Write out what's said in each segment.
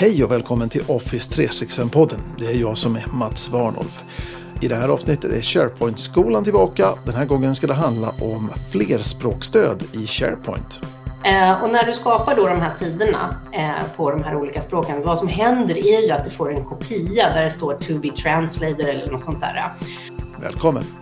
Hej och välkommen till Office 365-podden. Det är jag som är Mats Warnolf. I det här avsnittet är SharePoint-skolan tillbaka. Den här gången ska det handla om flerspråkstöd i SharePoint. Eh, och när du skapar då de här sidorna eh, på de här olika språken, vad som händer är ju att du får en kopia där det står to be translated eller något sånt där. Välkommen!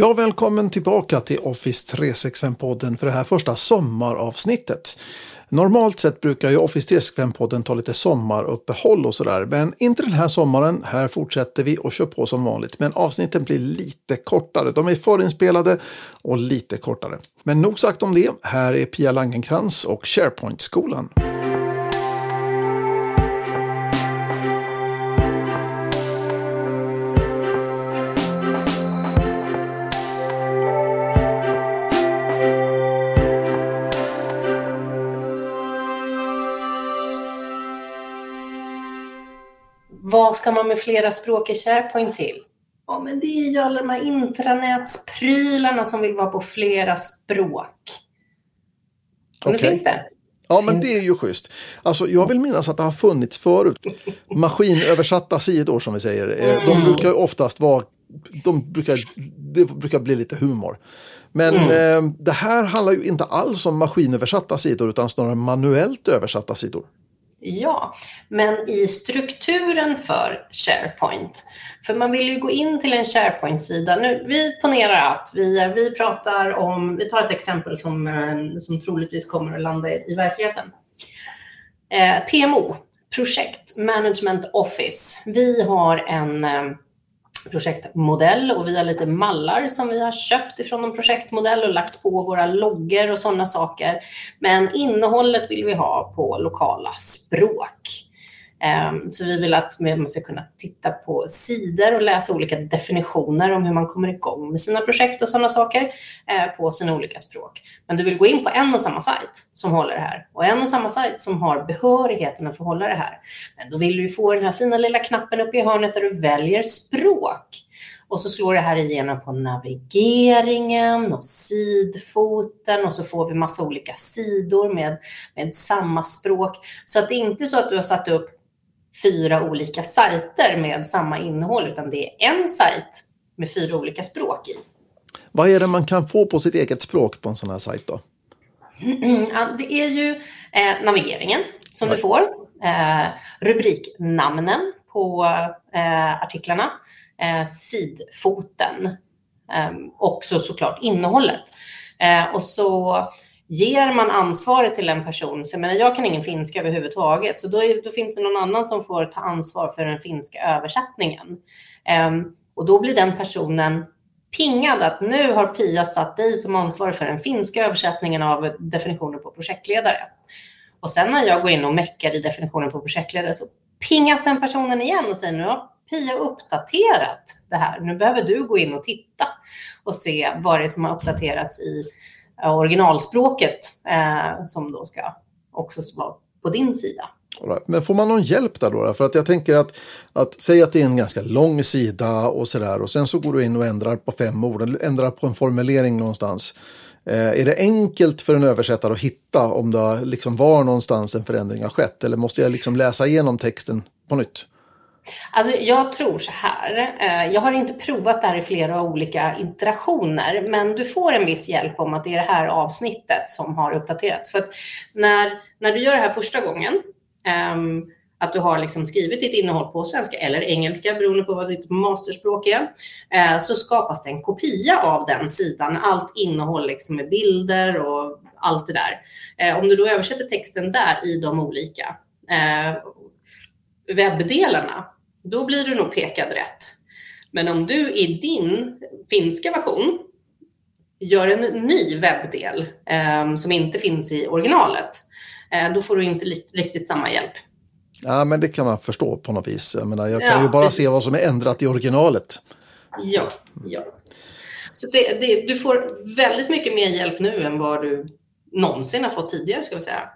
Ja, välkommen tillbaka till Office 365-podden för det här första sommaravsnittet. Normalt sett brukar ju Office 365-podden ta lite sommaruppehåll och sådär, men inte den här sommaren. Här fortsätter vi och kör på som vanligt, men avsnitten blir lite kortare. De är förinspelade och lite kortare. Men nog sagt om det. Här är Pia Langenkrans och SharePoint-skolan. Vad ska man med flera språk i SharePoint till? Ja, men det är ju alla de här intranätsprylarna som vill vara på flera språk. Och nu Okej. finns det. Ja, men det är ju schysst. Alltså, jag vill minnas att det har funnits förut. Maskinöversatta sidor som vi säger. Eh, De brukar ju oftast vara, de brukar, det brukar bli lite humor. Men eh, det här handlar ju inte alls om maskinöversatta sidor utan snarare manuellt översatta sidor. Ja, men i strukturen för SharePoint. För man vill ju gå in till en SharePoint-sida. Nu, vi ponerar att vi, vi pratar om, vi tar ett exempel som, eh, som troligtvis kommer att landa i, verkligheten. Eh, PMO, Projekt Management Office. Vi har en eh, projektmodell och vi har lite mallar som vi har köpt ifrån en projektmodell och lagt på våra loggor och sådana saker. Men innehållet vill vi ha på lokala språk. Ehm, så vi vill att man ska kunna titta på sidor och läsa olika definitioner om hur man kommer igång med sina projekt och sådana saker eh, på sina olika språk. Men du vill gå in på en och samma sajt som håller det här och en och samma sajt som har behörigheten att få hålla det här. Men då vill du få den här fina lilla knappen uppe i hörnet där du väljer språk. Och så slår det här igenom på navigeringen och sidfoten och så får vi massa olika sidor med, med samma språk. Så att det är inte så att du har satt upp fyra olika sajter med samma innehåll, utan det är en sajt med fyra olika språk i. Vad är det man kan få på sitt eget språk på en sån här sajt då? Mm, det är ju eh, navigeringen som Nej. du får, eh, rubriknamnen på eh, artiklarna, eh, sidfoten eh, och så såklart innehållet. Eh, och så ger man ansvaret till en person, så jag menar jag kan ingen finska överhuvudtaget, så då, är, då finns det någon annan som får ta ansvar för den finska översättningen. Um, och då blir den personen pingad att nu har Pia satt dig som ansvarig för den finska översättningen av definitionen på projektledare. Och sen när jag går in och meckar i definitionen på projektledare så pingas den personen igen och säger nu har Pia uppdaterat det här. Nu behöver du gå in och titta och se vad det är som har uppdaterats i Eh, originalspråket eh, som då ska också vara på din sida. Right. Men får man någon hjälp där då? För att jag tänker att, att säg att det är en ganska lång sida och sådär och sen så går du in och ändrar på fem ord, eller ändrar på en formulering någonstans. Eh, är det enkelt för en översättare att hitta om det liksom var någonstans en förändring har skett? Eller måste jag liksom läsa igenom texten på nytt? Alltså, jag tror så här. Eh, jag har inte provat det här i flera olika iterationer, men du får en viss hjälp om att det är det här avsnittet som har uppdaterats. För att när, när du gör det här första gången, ehm, att du har liksom skrivit ditt innehåll på svenska eller engelska, beroende på vad ditt masterspråk är, eh, så skapas det en kopia av den sidan. Allt innehåll liksom med bilder och allt det där. Eh, om du då översätter texten där i de olika webbdelarna, då blir du nog pekad rätt. Men om du i din finska version gör en ny webbdel eh, som inte finns i originalet, eh, då får du inte riktigt samma hjälp. Ja, men det kan man förstå på något vis. Jag, menar, jag kan ja, ju bara se vad som är ändrat i originalet. Ja, ja. Så det, det, du får väldigt mycket mer hjälp nu än vad du någonsin har fått tidigare, ska vi säga.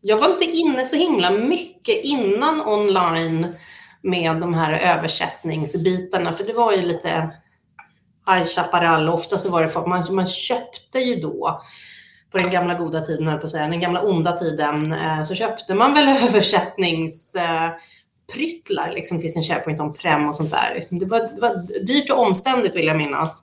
Jag var inte inne så himla mycket innan online med de här översättningsbitarna, för det var ju lite High Chaparral. Ofta så var det för att man, man köpte ju då på den gamla goda tiden, på att säga, den gamla onda tiden, eh, så köpte man väl översättningspryttlar eh, liksom, till sin SharePoint om prem och sånt där. Liksom, det, var, det var dyrt och omständigt vill jag minnas.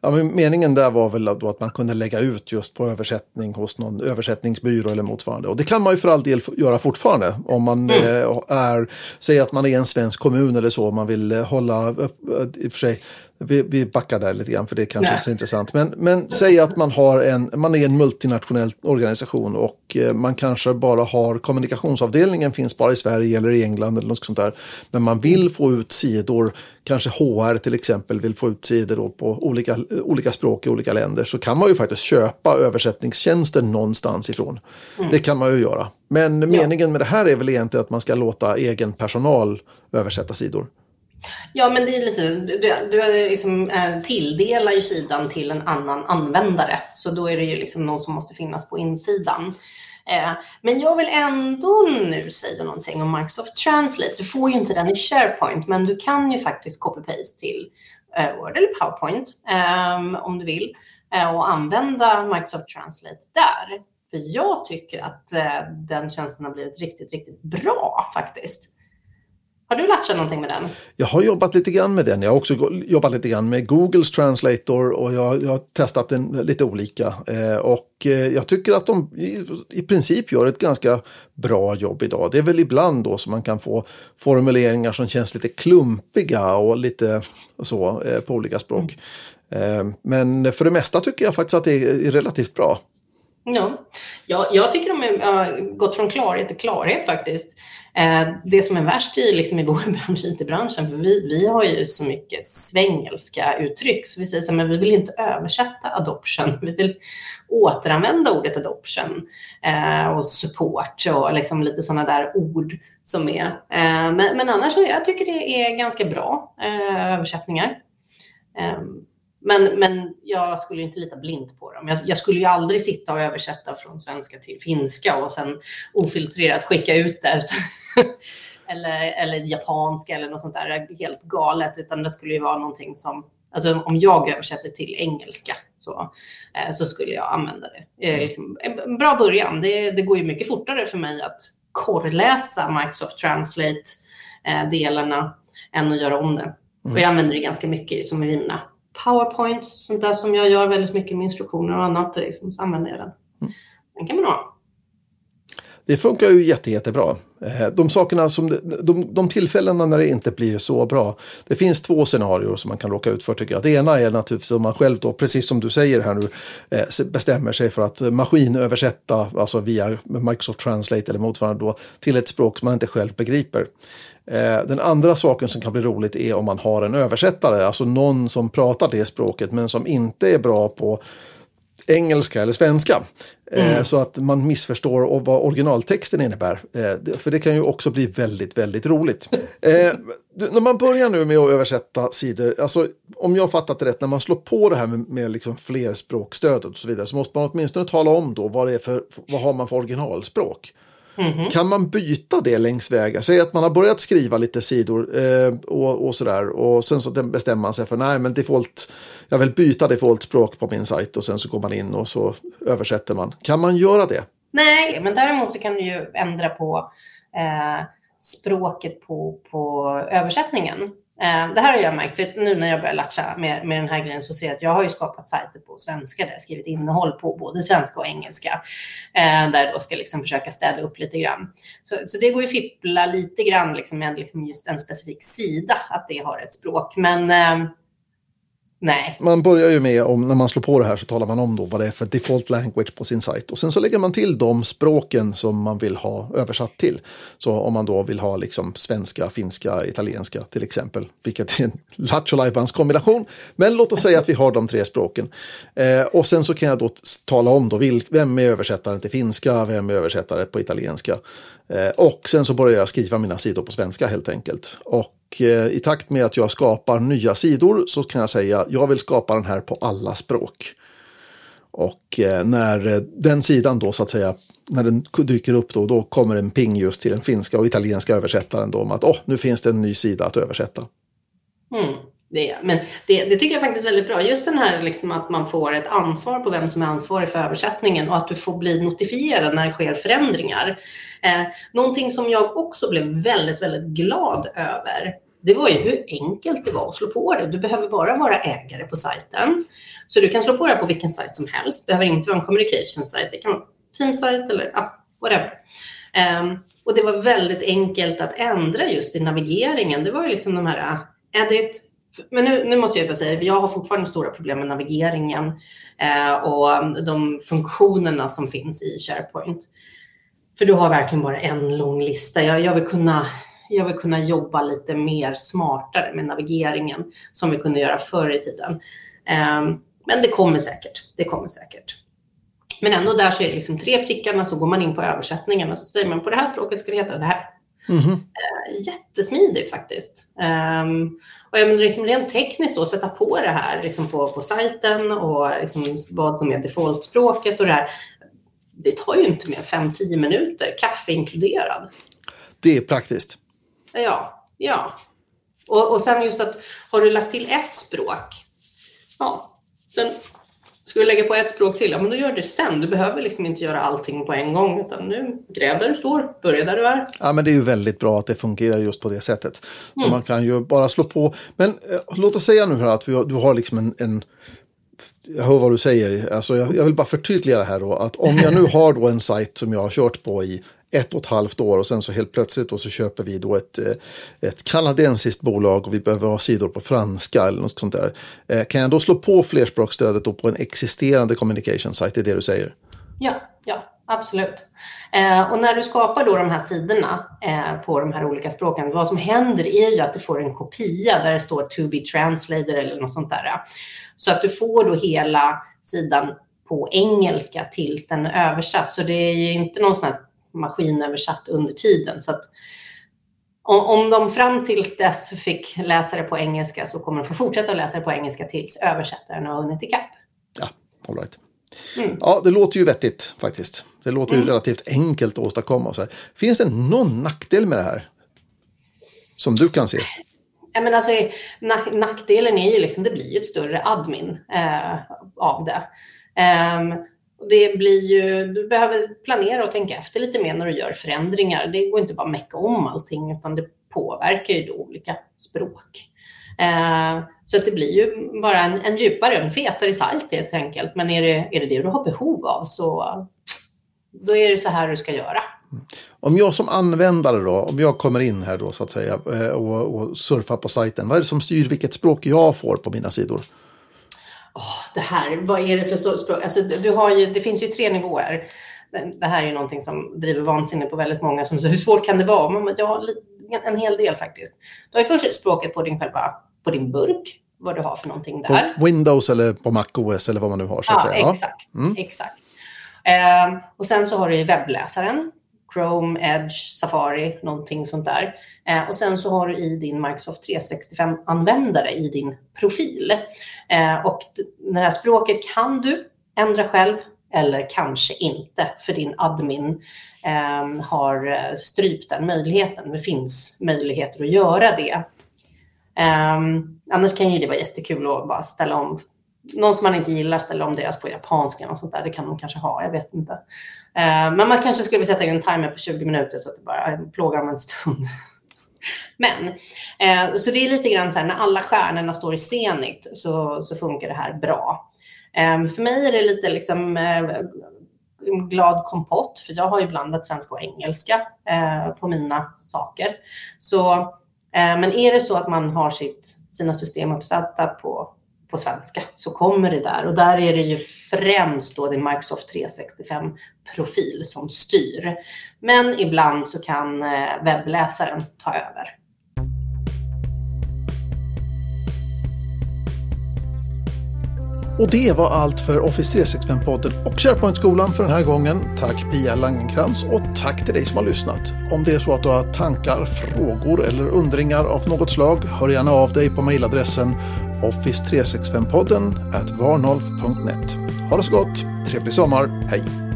Ja, men meningen där var väl då att man kunde lägga ut just på översättning hos någon översättningsbyrå eller motsvarande. Och det kan man ju för all del göra fortfarande. Om man mm. Eh, är, säger att man är en svensk kommun eller så, man vill eh, hålla, i och för sig, vi, vi backar där lite grann för det är kanske inte så intressant. Men, men säg att man, har en, man är en multinationell organisation och eh, man kanske bara har kommunikationsavdelningen finns bara i Sverige eller i England eller något sånt där. Men man vill få ut sidor, kanske HR till exempel vill få ut sidor på olika, olika språk i olika länder. Så kan man ju faktiskt köpa översättningstjänster någonstans ifrån. Mm. Det kan man ju göra. Men meningen med det här är väl egentligen att man ska låta egen personal översätta sidor. Ja, men det är lite, du, du liksom, eh, tilldelar ju sidan till en annan användare, så då är det ju liksom någon som måste finnas på insidan. Eh, men jag vill ändå nu säga någonting om Microsoft Translate. Du får ju inte den i SharePoint, men du kan ju faktiskt copy-paste till eh, Word eller PowerPoint ehm, om du vill eh, och använda Microsoft Translate där. För jag tycker att eh, den tjänsten har blivit riktigt, riktigt bra faktiskt. Har du lärt dig någonting med den? Jag har jobbat lite grann med den. Jag har också jobbat lite grann med Googles Translator och jag, jag har testat den lite olika. Eh, och eh, jag tycker att de i, i, princip gör ett ganska bra jobb idag. Det är väl ibland då som man kan få formuleringar som känns lite klumpiga och lite så eh, på olika språk. Mm. Eh, men för det mesta tycker jag faktiskt att det är relativt bra. Ja, jag, jag tycker de har gått från klarhet till klarhet faktiskt. Eh, det som är värst i, liksom i vår bransch, IT-branschen, för vi, vi har ju så mycket svengelska uttryck, så vi säger så här, men vi vill inte översätta adoption, vi vill återanvända ordet adoption eh, och support och liksom lite sådana där ord som är. Eh, men, men annars, jag tycker det är ganska bra eh, översättningar. Ehm, men, men jag skulle inte lita blint på dem. Jag, jag, skulle ju aldrig sitta och översätta från svenska till finska och sen ofiltrerat skicka ut det. eller, eller japanska eller något sånt där helt galet. Utan det skulle ju vara någonting som, alltså om jag översätter till engelska så, eh, så skulle jag använda det. Eh, liksom, en bra början. Det, det går ju mycket fortare för mig att korrläsa Microsoft Translate-delarna eh, än att göra om det. Mm. Och jag använder det ganska mycket som i mina powerpoints, sånt där som jag gör väldigt mycket med instruktioner och annat, liksom, så använder jag den. Mm. Den kan man ha. Det funkar ju jätte, jättebra. Eh, de sakerna som, de, de tillfällena när det inte blir så bra. Det finns två scenarier som man kan råka ut för tycker jag. Det ena är naturligtvis om man själv då, precis som du säger här nu, eh, bestämmer sig för att maskinöversätta, alltså via Microsoft Translate eller motsvarande då, till ett språk som man inte själv begriper. Eh, den andra saken som kan bli roligt är om man har en översättare, alltså någon som pratar det språket men som inte är bra på engelska eller svenska. Eh, mm. Så att man missförstår vad originaltexten innebär. Eh, för det kan ju också bli väldigt, väldigt roligt. när man börjar nu med att översätta sidor, alltså om jag fattat det rätt, när man slår på det här med, med liksom flerspråkstödet och så vidare, så måste man åtminstone tala om då vad, det är för, vad har man för originalspråk. Mm-hmm. Kan man byta det längs vägen? Säg att man har börjat skriva lite sidor eh, och, och sådär och sen så bestämmer man sig för nej men default, jag vill byta default-språk på min sajt och sen så går man in och så översätter man. Kan man göra det? Nej, men däremot så kan du ju ändra på eh, språket på, på översättningen. Eh, det här har jag märkt, för nu när jag börjar latcha med, med den här grejen så ser jag att jag har ju skapat sajter på svenska där jag skrivit innehåll på både svenska och engelska. Eh, där jag då ska liksom försöka städa upp lite grann. Så, så det går ju fippla lite grann liksom med liksom just en specifik sida, att det har ett språk. Men eh, Nej. Man börjar ju med, om, när man slår på det här så talar man om då vad det är för default language på sin sajt. Och sen så lägger man till de språken som man vill ha översatt till. Så om man då vill ha liksom svenska, finska, italienska till exempel. Vilket är en lattjo kombination. Men låt oss säga att vi har de tre språken. Eh, och sen så kan jag då tala om då, vil, vem är översättaren till finska, vem är översättare på italienska. Eh, och sen så börjar jag skriva mina sidor på svenska helt enkelt. Och och eh, i takt med att jag skapar nya sidor så kan jag säga jag vill skapa den här på alla språk. Och eh, när eh, den sidan då så att säga, när den dyker upp då, då kommer en ping just till den finska och italienska översättaren då om att oh, nu finns det en ny sida att översätta. Mm. Det, men det, det, tycker jag faktiskt är väldigt bra. Just den här liksom att man får ett ansvar på vem som är ansvarig för översättningen och att du får bli notifierad när det sker förändringar. Eh, någonting som jag också blev väldigt, väldigt glad över, det var ju hur enkelt det var att slå på det. Du behöver bara vara ägare på sajten. Så du kan slå på det på vilken sajt som helst. Det behöver inte vara en communication sajt. Det kan vara teamsajt eller ja, whatever. Um, och det var väldigt enkelt att ändra just i navigeringen. Det var ju liksom de här eh, edit, men nu, nu måste jag bara säga, jag har fortfarande stora problem med navigeringen eh, och de funktionerna som finns i SharePoint. För du har verkligen bara en lång lista. Jag, jag, vill kunna, jag vill kunna jobba lite mer smartare med navigeringen som vi kunde göra förr i tiden. Eh, men det kommer säkert. Det kommer säkert. Men ändå där så är det liksom tre prickarna så går man in på översättningarna och så säger man på det här språket ska det heta det här. Mm -hmm. Jättesmidigt faktiskt. Um, och jag menar, liksom rent tekniskt då, sätta på det här liksom på, på sajten och liksom vad som är defaultspråket och det här. Det tar ju inte mer än 5-10 minuter, kaffe inkluderad. Det är praktiskt. Ja, ja. Och, och sen just att har du lagt till ett språk, ja, sen Ska du lägga på ett språk till? Ja, men då gör det sen. Du behöver liksom inte göra allting på en gång. Utan nu, gräv där du står, börja där du är. Ja, men det är ju väldigt bra att det fungerar just på det sättet. Så mm. man kan ju bara slå på. Men eh, låt oss säga nu här att vi du har liksom en, en jag hör vad du säger. Alltså jag, jag, vill bara förtydliga det här då. Att om jag nu har då en sajt som jag har kört på i ett och ett halvt år och sen så helt plötsligt och så köper vi då ett, eh, ett kanadensiskt bolag och vi behöver ha sidor på franska eller något sånt där. Eh, kan jag då slå på flerspråksstödet då på en existerande communication site? Det är det du säger? Ja, ja absolut. Eh, och när du skapar då de här sidorna eh, på de här olika språken, vad som händer är ju att du får en kopia där det står to be translated eller något sånt där. Så att du får då hela sidan på engelska tills den är översatt. Så det är ju inte någon sån här maskinöversatt under tiden. Så att om, om de fram tills dess fick läsa det på engelska så kommer de få fortsätta att läsa det på engelska tills översättaren har hunnit ikapp. Ja, all right. Mm. Ja, det låter ju vettigt faktiskt. Det låter ju mm. relativt enkelt att åstadkomma. Så här. Finns det någon nackdel med det här? Som du kan se? Ja, men alltså, nackdelen är ju liksom, det blir ju ett större admin eh, av det. Um, det blir ju, du behöver planera och tänka efter lite mer när du gör förändringar. Det går inte bara att mecka om allting utan det påverkar ju olika språk. Eh, så det blir ju bara en, en djupare, en fetare sajt helt enkelt. Men är det, är det det du har behov av så då är det så här du ska göra. Mm. Om jag som användare då, om jag kommer in här då så att säga eh, och, och surfar på sajten, vad är det som styr vilket språk jag får på mina sidor? Oh, det här, vad är det för språk? Alltså, du har ju, det finns ju tre nivåer. Det här är ju någonting som driver vansinne på väldigt många som säger hur svårt kan det vara? Men ja, en hel del faktiskt. Du har ju först språket på din, själva, på din burk, vad du har för någonting där. På Windows eller på Mac OS eller vad man nu har. Så att ja, säga. exakt. Mm. exakt. Eh, och sen så har du webbläsaren Chrome, Edge, Safari, någonting sånt där. Eh, och sen så har du i din Microsoft 365-användare i din profil. Eh, och det här språket kan du ändra själv eller kanske inte, för din admin ehm, eh, har strypt den möjligheten. Det finns möjligheter att göra det. Ehm, annars kan ju det vara jättekul att bara ställa om någon som man inte gillar ställer om deras på japanska och sånt där. Det kan de kanske ha, jag vet inte. Eh, men man kanske skulle vilja sätta in en timer på 20 minuter så att det bara eh, plågar om en stund. Men, eh, så det är lite grann så här, när alla stjärnorna står i scenigt så, så funkar det här bra. Eh, för mig är det lite liksom eh, glad kompott, för jag har ju blandat svenska och engelska eh, på mina saker. Så, men är det så att man har sitt, sina system uppsatta på på svenska så kommer det där och där är det ju främst då din Microsoft 365-profil som styr. Men ibland så kan eh, webbläsaren ta över. Och det var allt för Office 365-podden och SharePoint-skolan för den här gången. Tack Pia Langenkrans och tack till dig som har lyssnat. Om det är så att du har tankar, frågor eller undringar av något slag, hör gärna av dig på mejladressen office365podden at varnolf.net. Ha det så gott, trevlig sommar, hej!